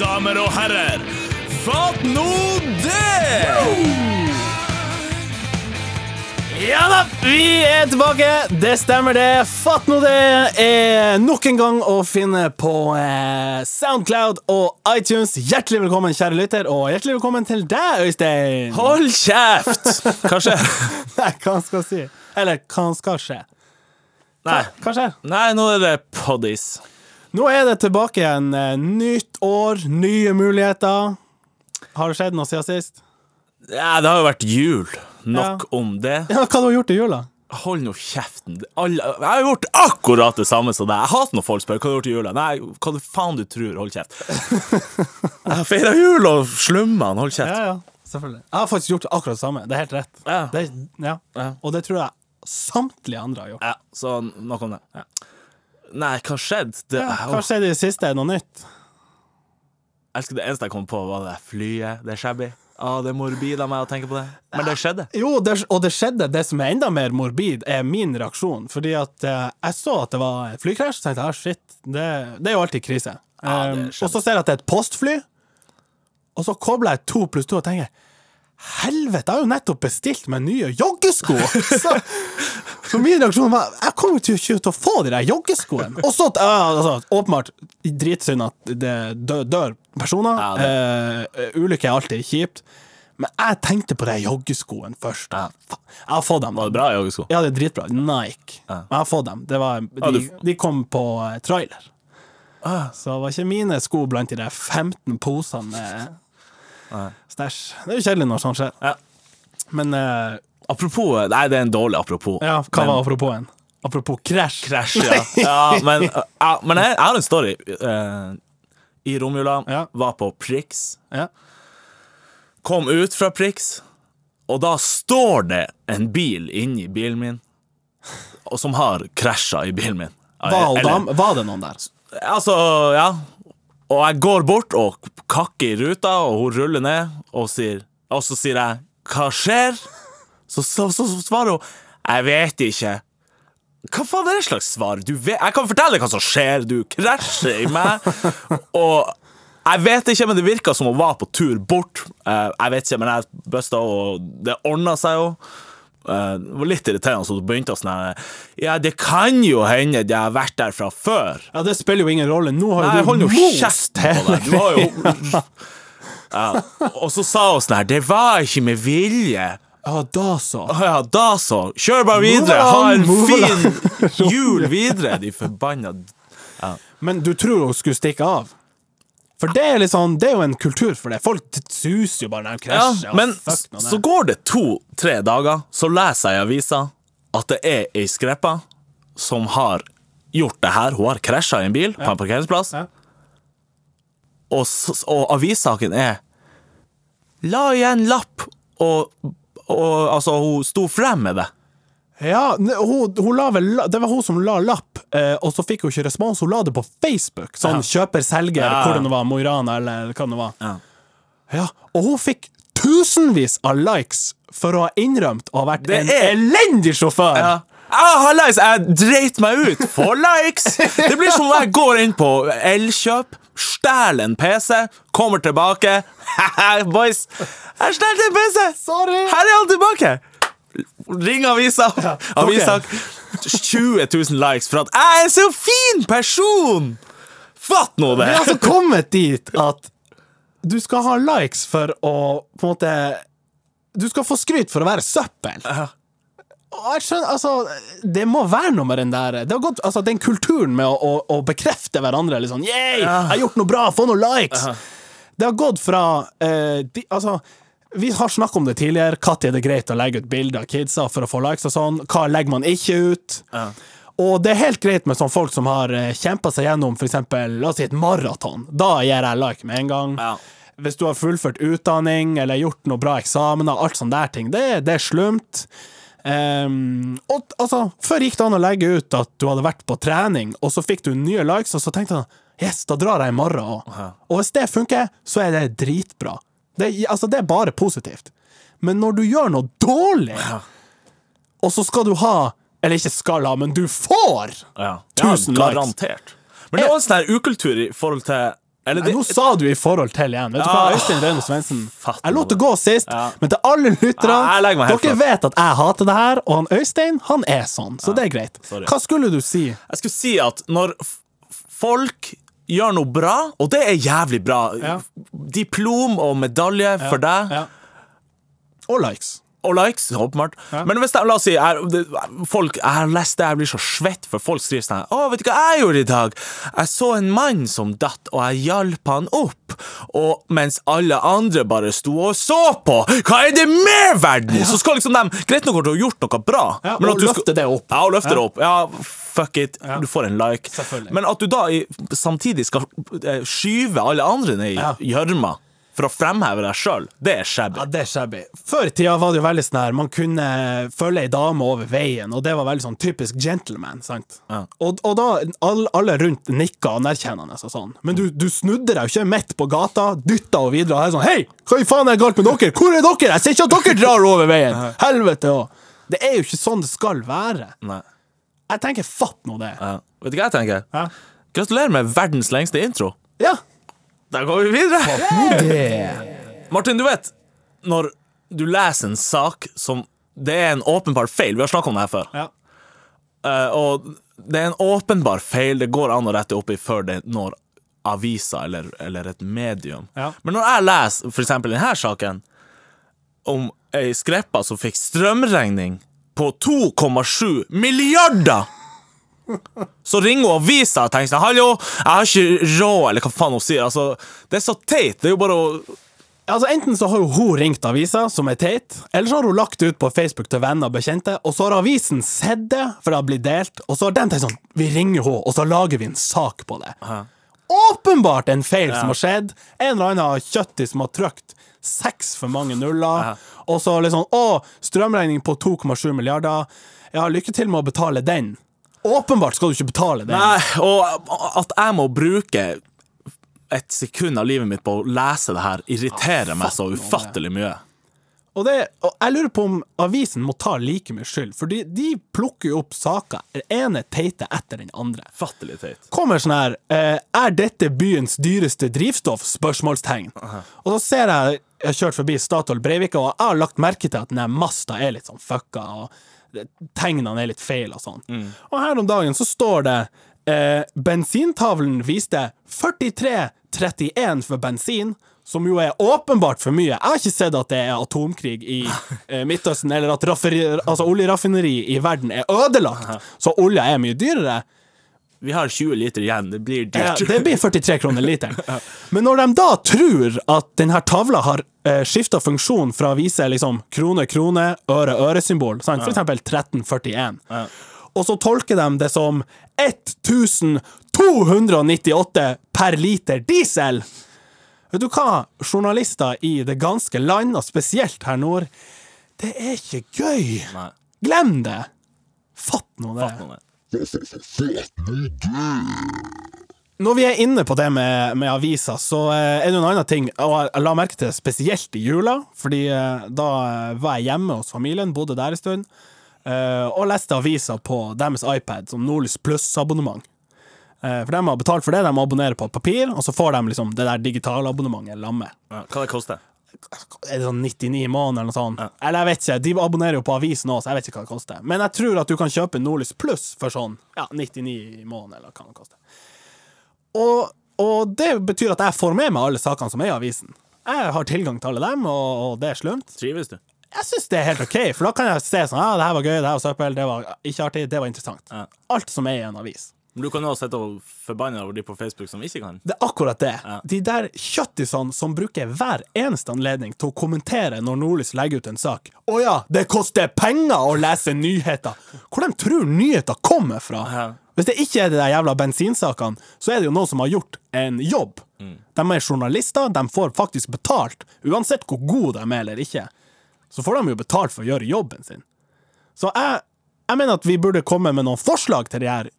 damer og herrer, fatt nå det! Ja da, vi er tilbake. Det stemmer, det. Fatt nå det er nok en gang å finne på eh, Soundcloud og iTunes. Hjertelig velkommen, kjære lytter, og hjertelig velkommen til deg, Øystein. Hold kjeft! Hva skjer? Nei, hva han skal si? Eller hva han skal skje? Nei. Hva skjer? Nei, nå er det poddis. Nå er det tilbake igjen. eh, Nytt år, nye muligheter. Har det skjedd noe siden sist? Ja, det har jo vært jul. Nok om det. Ja, Hva har du gjort i jula? Hold nå kjeften. Alle, jeg har gjort akkurat det samme som deg. Jeg hater når folk spør hva du har gjort i jula. Nei, hva du faen du tror. Hold kjeft. Jeg feira jul og slumma. Hold kjeft. Ja, ja, selvfølgelig. Jeg har faktisk gjort akkurat det samme. Det er helt rett. Ja. Det, ja. Ja. Og det tror jeg samtlige andre har gjort. Ja, så nok om det. Nei, hva skjedde? Det, Ja, hva skjedde i det siste? Er det noe nytt? jeg elsker det eneste jeg kom på, var det flyet. Det er shabby. Å, det er morbid av meg å tenke på det. Men det skjedde. Jo, det, og det skjedde. Det som er enda mer morbid, er min reaksjon. Fordi at eh, jeg så at det var et flykrasj, så tenkte ah, shit, det, det er jo alltid krise. Ja, Um, skjedde. og så ser jeg at det er et postfly, og så kobler jeg to pluss to og tenker Helvete, jeg har jo nettopp bestilt meg nye joggesko! så, så min reaksjon var Jeg kommer jo ikke til å få de der joggeskoene. Og så, altså, åpenbart, dritsynd at det dør, dør personer. Ja, Eh, ulykker er alltid kjipt. Men jeg tenkte på de joggeskoene først. Ja. Jeg har fått dem. Var det bra joggesko? Ja, det er dritbra. Nike. Men jeg har fått dem. Det var, de, du- de kom på eh, trailer. Ah. Så det var ikke mine sko blant de der 15 posene med stæsj. Det er jo kjedelig når sånt skjer. Ja. Men eh, Apropos Nei, det er en dårlig apropos. ja, hva var apropos en? Apropos krasj. Krasj, ja. ja men ja, men jeg, jeg har en story. Eh, I romjula Ja. var på Prix. Ja. Kom ut fra Prix, og da står det en bil inni bilen min og som har krasja i bilen min. Var, Eller- dam, var det noen der? Altså, ja. Og jeg går bort og kakker i ruta, og hun ruller ned, og, sier, og så sier jeg 'hva skjer?' Så, så, så, så svarer hun 'jeg vet ikke'. Hva faen er det slags svar? Du vet, jeg kan fortelle hva som skjer. Du krasjer i meg. Og jeg vet ikke, men det virka som hun var på tur bort. Eh, jeg vet ikke, men jeg busta, og det ordna seg jo. Eh, det var litt irriterende, så du begynte sånn Ja, det kan jo hende jeg har vært der fra før. Ja, Det spiller jo ingen rolle. Nå har Nei, jo du most kjeft på deg. Du har jo ja. Og så sa hun sånn her Det var ikke med vilje. Ja, da så. Ja, da så. Kjør bare videre. Ha en fin jul videre, de forbanna Men du tror hun skulle stikke av? For det er, sånn, det er jo en kultur for det. Folk suser jo bare når de krasjer. Ja, men så går det to-tre dager, så leser jeg i avisa at det er ei skrepa som har gjort det her. Hun har krasja i en bil på en parkeringsplass, Ja. og, og avissaken er La igjen lapp, og, og altså, hun sto frem med det. Ja, hun, hun la vel, det var hun som la lapp, eh, og så fikk hun ikke respons. Hun la det på Facebook. Sånn kjøper-selger, Ja. hvor det var, Mo i Rana eller hva det var. Ja. Ja, og hun fikk tusenvis av likes for å ha innrømt å ha vært Det en er- elendig sjåfør. Ja. Ah, likes. jeg dreit meg ut! For likes! Det blir som når jeg går inn på Elkjøp, stjeler en PC, kommer tilbake Boys, jeg stjal en PC! Sorry! Her er han tilbake! Ring avisa. Avisa 20 000 likes for at jeg er en så fin person! Fatt nå det! Vi har altså kommet dit at du skal ha likes for å på en måte Du skal få skryt for å være søppel. Og jeg skjønner, altså Det må være noe med den der Det har gått, altså Den kulturen med å, å, å bekrefte hverandre. Litt sånn Yeah, jeg har gjort noe bra! Få noen likes! Det har gått fra eh, de, Altså vi har snakket om det tidligere. Når er det greit å legge ut bilder av kidsa for å få likes og sånn? Hva legger man ikke ut? Og det er helt greit med sånne folk som har kjempa seg gjennom for eksempel, la oss si et maraton. Da gir jeg like med en gang. Ja. Hvis du har fullført utdanning eller gjort noe bra eksamener, alt sånne der ting, det, det er slumt. Um, og altså, Før gikk det an å legge ut at du hadde vært på trening, og så fikk du nye likes, og så tenkte jeg yes, da drar jeg i morgen òg. Og hvis det funker, så er det dritbra. Det, altså, det er bare positivt. Men når du gjør noe dårlig, og så skal du ha Eller ikke skal ha, men du får Ja. Tusen ja, likes. Men det er også en sånn ukultur i forhold til Eller Nei, Nå sa du i forhold til igjen. Vet du hva, Ah, Øystein Røyne Svendsen Jeg lot det gå sist, Ja. men til alle Ja, legger meg helt Dere vet at jeg hater det her, og han Øystein, han er sånn, så det er greit. sorry. Hva skulle du si? Jeg skulle si at når folk gjør noe bra, og det er jævlig bra Ja. Diplom og medalje for deg, Ja. Og likes. Og likes, åpenbart. Men hvis det, la oss si jeg, det, folk, jeg har lest det, jeg blir så svett, for folk skriver sånn Å, vet du hva jeg gjorde i dag? Jeg så en mann som datt, og jeg hjalp han opp. Og mens alle andre bare sto og så på. Hva er det med verden?! Så skal liksom de Greit nok at du har gjort noe bra, Ja, men at du løfte det opp. Ja, og løfte Ja. det opp. Ja, fuck it, du får en like. Men at du da samtidig skal eh, skyve alle andre ned i Ja. gjørma for å fremheve deg sjøl, det er shabby. Ja, det er shabby. Før i tida var det jo veldig sånn her Man kunne følge ei dame over veien, og det var veldig sånn typisk gentleman. sant? Ja. Og, og da alle, alle rundt nikka anerkjennende og sånn. Men du, du snudde deg jo ikke midt på gata, dytta henne videre og er sånn Hei, hva i faen er galt med dere? Hvor er dere? Jeg ser ikke at dere drar over veien! Helvete òg! Det er jo ikke sånn det skal være. Nei. Jeg tenker fatt nå det. Ja. Vet du hva jeg tenker? Ja. Gratulerer med verdens lengste intro. Ja. Da går vi videre. Det. Martin, du vet når du leser en sak som Det er en åpenbar feil. Vi har snakka om det her før. Ja. Uh, og det er en åpenbar feil. Det går an å rette opp i før det når avisa eller, eller et medium. Ja. Men når jeg leser eksempel denne saken om ei skreppa som fikk strømregning på 2,7 milliarder så ringer hun avisa og tenker sånn Hallo, jeg har ikke råd, eller hva faen hun sier. Altså, det er så teit. Det er jo bare å Altså Enten så har jo hun ringt avisa, som er teit, eller så har hun lagt det ut på Facebook til venner og bekjente, og så har avisen sett det, for det har blitt delt, og så har de tenkt sånn Vi ringer henne, og så lager vi en sak på det. Åpenbart en feil som har skjedd. En eller annen kjøttis som har trykt seks for mange nuller, og så liksom Å, strømregning på 2,7 milliarder. Ja, lykke til med å betale den. Åpenbart skal du ikke betale det. Nei, og at jeg må bruke et sekund av livet mitt på å lese det her, irriterer meg så ufattelig mye. Og, det, og jeg lurer på om avisen må ta like mye skyld, for de, de plukker jo opp saker, den ene teite etter den andre. Fattelig teit. Kommer sånn her eh, Er dette byens dyreste drivstoff? Spørsmålstegn. Og så ser jeg Jeg har kjørt forbi Statoil Breivika, og jeg har lagt merke til at den masta er litt sånn fucka, og tegnene er litt feil og sånn. Og her om dagen så står det eh, Bensintavlen viste 43,31 for bensin. Som jo er åpenbart for mye. Jeg har ikke sett at det er atomkrig i eh, Midtøsten, eller at altså, oljeraffineri i verden er ødelagt, så olja er mye dyrere. Vi har 20 liter igjen, det blir Ja, det blir 43 kroner literen. Men når de da tror at denne tavla har eh, skifta funksjon fra å vise liksom krone, krone, øre, øre-symbol, for eksempel 1341, og så tolker de det som 1298 per liter diesel Vet du hva, journalister i det ganske land, og spesielt her nord, det er ikke gøy. Nei. Glem det. Fatt nå det. Nå, nei. Når vi er inne på det med, med aviser, så eh, er det en annen ting, jeg la merke til spesielt i jula, fordi eh, da eh, var jeg hjemme hos familien, bodde der en stund, og leste aviser på deres iPad som Nordlys Pluss-abonnement. For de har betalt for det, de abonnerer på papir, og så får de liksom det der digitalabonnementet lamme. Ja, hva det koster Er det sånn 99 i måneden eller noe sånt? Eller jeg vet ikke, de abonnerer jo på avisen også, så jeg vet ikke hva det koster. Men jeg tror at du kan kjøpe Nordlys Pluss for sånn ja, 99 i måneden, eller hva det koster. Og, og det betyr at jeg får med meg alle sakene som er i avisen. Jeg har tilgang til alle dem, og, og det er slumt. Trives du? Jeg syns det er helt OK, for da kan jeg se sånn Ja, det her var gøy, det her var søppel, det var ikke artig, det var interessant. Ja. Alt som er i en avis. Men du kan også sitte og forbanne over de på Facebook som ikke kan. Det er akkurat det. De der kjøttisene som bruker hver eneste anledning til å kommentere når Nordlys legger ut en sak. Å ja, det koster penger å lese nyheter! Hvor de tror nyheter kommer fra? Ja. Hvis det ikke er de der jævla bensinsakene, så er det jo noen som har gjort en jobb. De er journalister, de får faktisk betalt, uansett hvor gode de er eller ikke. Så får de jo betalt for å gjøre jobben sin. Så jeg, jeg mener at vi burde komme med noen forslag til de her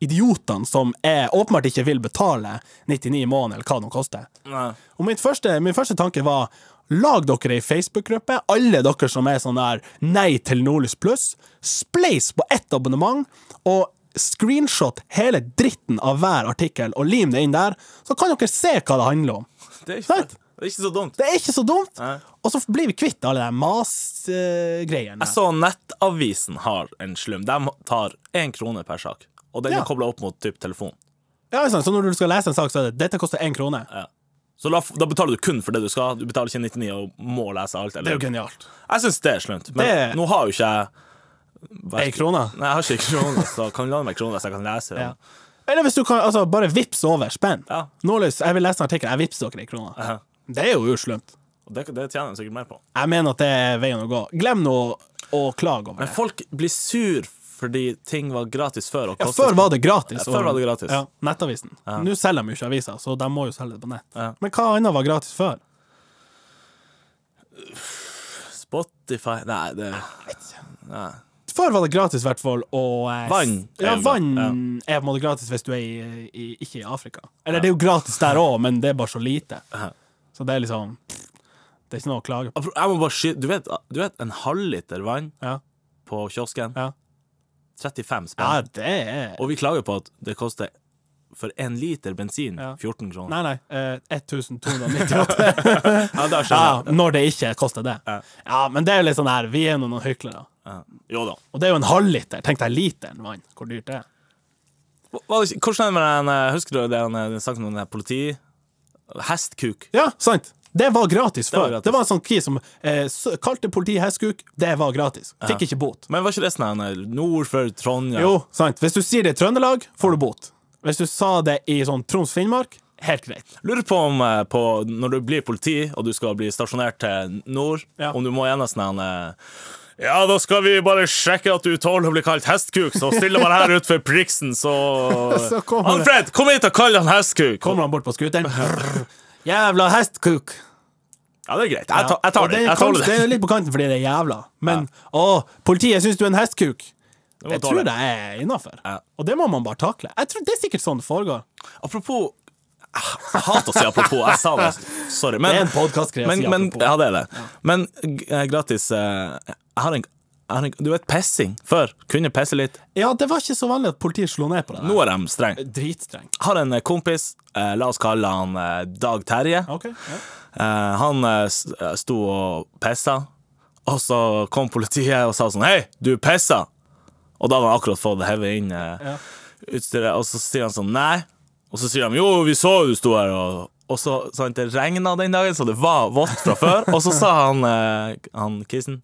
idiotene som jeg åpenbart ikke vil betale 99 i måneden, eller hva det koster. Nei. Og mitt første, min første tanke var Lag dere ei Facebook-gruppe, alle dere som er sånn der nei til Nordlys Pluss. Spleis på ett abonnement, og screenshot hele dritten av hver artikkel og lim det inn der, så kan dere se hva det handler om. Det er ikke, det er ikke så dumt. Det er ikke så dumt. Nei. Og så blir vi kvitt alle de masgreiene. Jeg så Nettavisen har en slum. De tar én krone per sak. Og den Ja. er kobla opp mot typ telefon. Ja, sant? Så når du skal lese en sak, så er det dette koster én krone. Ja. Så da, da betaler du kun for det du skal. Du betaler ikke 99 og må lese alt. Det er jo genialt. Jeg syns det er slunt. Men Det- nå har jo ikke jeg Ei krone. Nei, jeg har ikke kroner, så kan du låne meg krone så jeg kan lese. Ja. Eller hvis du kan altså, bare vips over spenn. Ja. Nåløs, jeg vil lese en artikkel, jeg vipser dere ei krone. Ja. Det er jo uslumt. Det, det tjener jeg sikkert mer på. Jeg mener at det er veien å gå. Glem nå å klage over det. Men folk blir sur fordi ting var gratis før. Ja, før var det gratis. Ja, før var det gratis. Ja, Nettavisen. Nå selger de jo ikke aviser, så de må jo selge det på nett. Ja. Men hva annet var gratis før? Spotify Nei, det Nei. Før var det gratis, i hvert fall. Og eh, Vann Ja, vann ja. er på en måte gratis hvis du er i, i, ikke i Afrika. Eller det er jo gratis der òg, men det er bare så lite. Ja. Så det er liksom Det er ikke noe å klage på. Jeg må bare skyte Du vet, du vet en halvliter vann Ja, på kiosken? Ja. 35 spenn. ja det er Og vi klager på at det koster for en liter bensin Ja. 14 kroner. Nei, nei. Eh, 1298. Ja, da ja, skjønner jeg. når det ikke koster det. Ja. Ja, men det er jo litt sånn her, vi er noen hyklere. Ja. Jo da. Og det er jo en halvliter. Tenk deg literen vann, hvor dyrt det er. Hvordan er det med den eh, Husker du det han, sa den saken om den politi... Hestkuk? Ja, sant. Det var gratis var før. Det gratis. var en sånn key som eh, kalte politiet hestkuk. Det var gratis. Fikk ikke bot. Men var ikke det sånn nord for Trondheim? Jo, sant. Hvis du sier det i Trøndelag, får du bot. Hvis du sa det i sånn Troms-Finnmark, helt greit. Lurer på om eh, på, når du blir politi og du skal bli stasjonert til nord, Ja. om du må gjennom sånn eh, Ja, da skal vi bare sjekke at du tåler å bli kalt hestkuk, så stiller bare her utenfor Priksen, så Så Alfred, kom hit og kall han hestkuk! Kommer han bort på scooteren Jævla hestkuk. Ja, det er greit. Jeg, tar- jeg tar det. Jeg tar det det. er litt på kanten fordi det er jævla. Men å, politiet syns du er en hestkuk. Det tåle. tror jeg er innafor. Og det må man bare takle. Jeg tror Det er sikkert sånn det foregår. Apropos Jeg hater å si apropos. Jeg sa det. Sorry. Men, Det er en å men, men, ja, det er det. Men eh, gratis eh, Jeg jeg har en Du vet pessing før? Kunne pesse litt. Ja, det var ikke så vanlig at politiet slo ned på det. Nå er de streng. Dritstreng. Har en eh, kompis, eh, la oss kalle han eh, Dag Terje. OK. Ja. Eh, han eh, eh, sto og pissa, og så kom politiet og sa sånn Hei, du pissa! Og da hadde han akkurat fått hevet inn eh, Ja. utstyret, og så sier han sånn Nei. Og så sier de jo, vi så du sto her, og, og så sant, det regna den dagen, så det var vått fra før. Og så sa han, eh, han kissen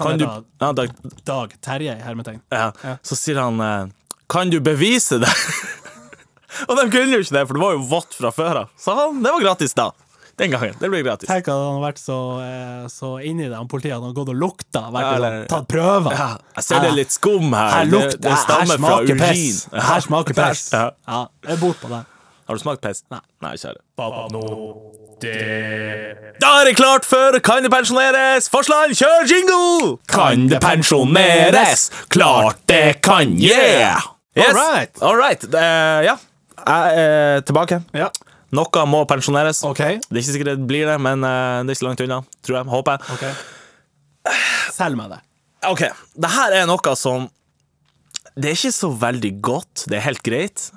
Kan du det ja, Dag, Dag Terje i hermetegn. ja. Ja. Så sier han eh, Kan du bevise det? og de kunne jo ikke det, for det var jo vått fra før av. Så han, det var gratis da. Den gangen. Det ble gratis. Tenk at han har vært så, eh, så inni det, han politiet, hadde har gått og lukta, vært Ja, og tatt prøver. Ja, jeg ser det er litt skum her. Her Det- lukter det stammer Her smaker piss. Her smaker piss. Ja. Ja, jeg er bort på det. Har du smakt piss? Nei. Nei, kjære. Da er det klart for Kan det pensjoneres? Forsland, kjør jingle! Kan det pensjoneres? Klart det kan, yeah! Yes. All right. All right. Eh, ja, jeg er tilbake. Ja. Noe må pensjoneres. Okay. Det er ikke sikkert det blir det, men eh, det er ikke langt unna. Tror jeg. Håper jeg. Okay. Selg meg det. OK. Det her er noe som Det er ikke så veldig godt. Det er helt greit.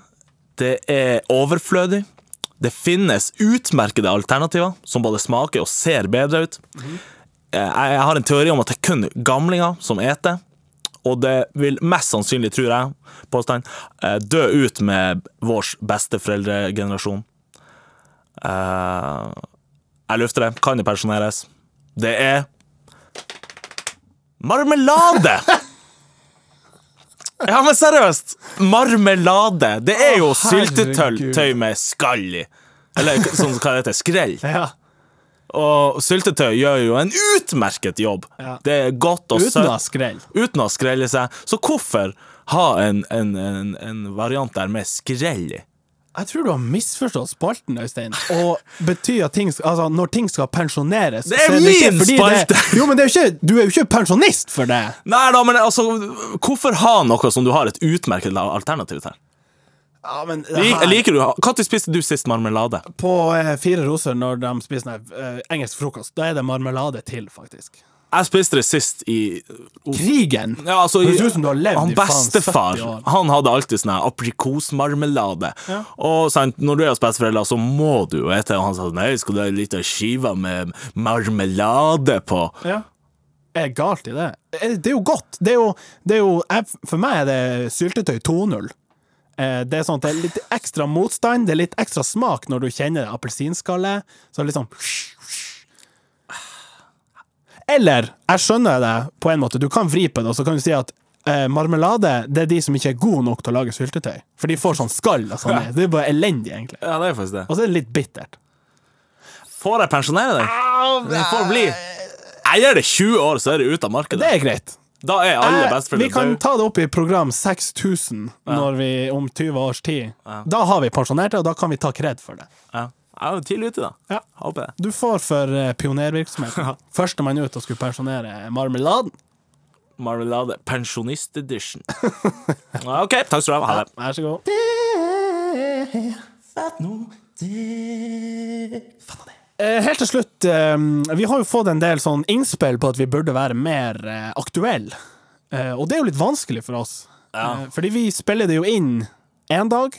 Det er overflødig. Det finnes utmerkede alternativer som både smaker og ser bedre ut. Eh, Jeg har en teori om at det er kun gamlinger som eter. Og det vil mest sannsynlig, tror jeg, påstand, eh, dø ut med vår besteforeldregenerasjon. Eh, Jeg lufter det. Kan det pensjoneres? Det er Marmelade! Ja, men seriøst! Marmelade. Det er jo syltetøy med skall i. Eller sånn hva det heter, skrell. Ja. Og syltetøy gjør jo en utmerket jobb. Ja. Det er godt og Uten å ha skrell. Uten å skrelle seg. Så hvorfor ha en, en, en, en variant der med skrell i? Jeg tror du har misforstått spalten, Øystein. Og betyr at ting, altså, når ting skal pensjoneres Det er så ikke min spalte! Det, jo, men det er ikke, du er jo ikke pensjonist for det. Nei da, men altså, hvorfor ha noe som du har et utmerket alternativ til? Ja, men her... liker du Når spiste du sist marmelade? På eh, Fire roser, når de spiser sånn, eh, engelsk frokost, da er det marmelade til, faktisk. Jeg spiste det sist i Krigen! ja, altså, Høres ut som du har levd han i bestefar 70 år. Han hadde alltid sånn aprikosmarmelade. Og sant, når du er hos besteforeldre, så må du jo ete. Og han sa nei, skal du ha ei lita skive med marmelade på? Ja. Er det galt i det? Eh, Det er jo godt. Det er jo, det er jo jeg, For meg er det syltetøy 2.0. Eh, Det er sånn at det er litt ekstra motstand, det er litt ekstra smak når du kjenner appelsinskallet. Så litt sånn Eller, jeg skjønner det på en måte, du kan vri på det, og så kan du si at eh, marmelade det er de som ikke er gode nok til å lage syltetøy. For de får sånn skall og sånn. Det er bare elendig, egentlig. Ja, det er faktisk det. Og så er det litt bittert. Får jeg pensjonere deg? Det får bli. Jeg gir det 20 år, så er det ute av markedet. Det er greit. Da er alle Eh, vi kan ta det opp i program 6000 når vi, om 20 års tid. Da har vi pensjonert det, og da kan vi ta kred for det. Ja. Jeg er tidlig ute, da. Ja. Håper jeg. Du får for uh, pionervirksomheten. Førstemann ut og skulle pensjonere marmeladen. Marmelade Pensjonist edition. OK, takk skal du ha. Ha det. Vær så god. Eh, Helt til slutt, eh, vi har jo fått en del sånn innspill på at vi burde være mer aktuelle. Eh, Og det er jo litt vanskelig for oss. ja. Fordi vi spiller det jo inn én dag,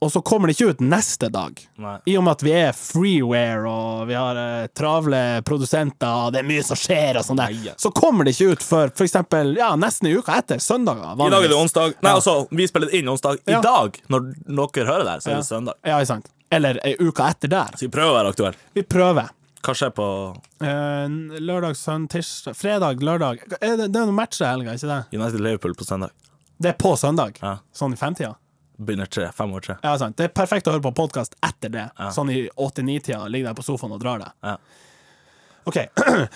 og så kommer det ikke ut neste dag. Nei. I og med at vi er freeware, og vi har eh, travle produsenter, og det er mye som skjer, og sånn der, Nei, så kommer det ikke ut før for eksempel ja, nesten i uka etter. Søndager. I dag er det onsdag. Nei, altså, vi spiller inn onsdag. I Ja. dag, når dere hører det, her, så er det søndag. Ja, ikke sant. Eller ei uke etter der. Så vi prøver å være aktuelle. Vi prøver. Hva skjer på Eh, lørdag, søndag, tirsdag Fredag, lørdag er det, det er noen matcher i helga, ikke det? United Liverpool på søndag? Det er på søndag. Ja. Sånn i femtida. Begynner tre. Fem år tre. Ja, sant. Det er perfekt å høre på podkast etter det. Ja. Sånn i åtte-ni-tida. Ligger der på sofaen og drar deg. Ja. OK.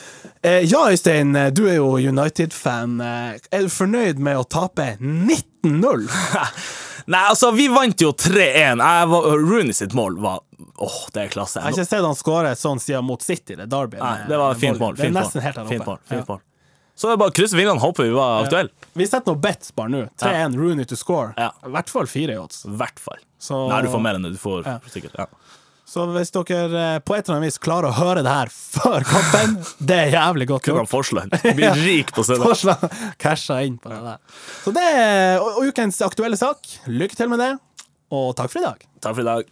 Eh, ja, Øystein, du er jo United-fan. Eh, Er du fornøyd med å tape 19-0? Nei, altså, vi vant jo 3-1. Jeg Rooney sitt mål var Åh, det er klasse. Jeg har ikke sett han skåre sånn siden mot City, det derby. Nei, det var et fint mål. Det er nesten helt der oppe. Fint mål. Fint mål. Så det er bare å krysse fingrene og håpe vi var aktuelle. Vi setter noen bets bare nå. 3-1 Rooney to score. Ja. I hvert fall fire i odds. Hvert fall. Så- Nei, du får mer enn det. Du får Ja. sikkert ja. Så hvis dere eh, på et eller annet vis klarer å høre det her før kampen, det er jævlig godt gjort. Kunne Forsland blir rik på søndag. Forslag casha inn på det der. Så det er ukens aktuelle sak. Lykke til med det, og takk for i dag. Takk for i dag.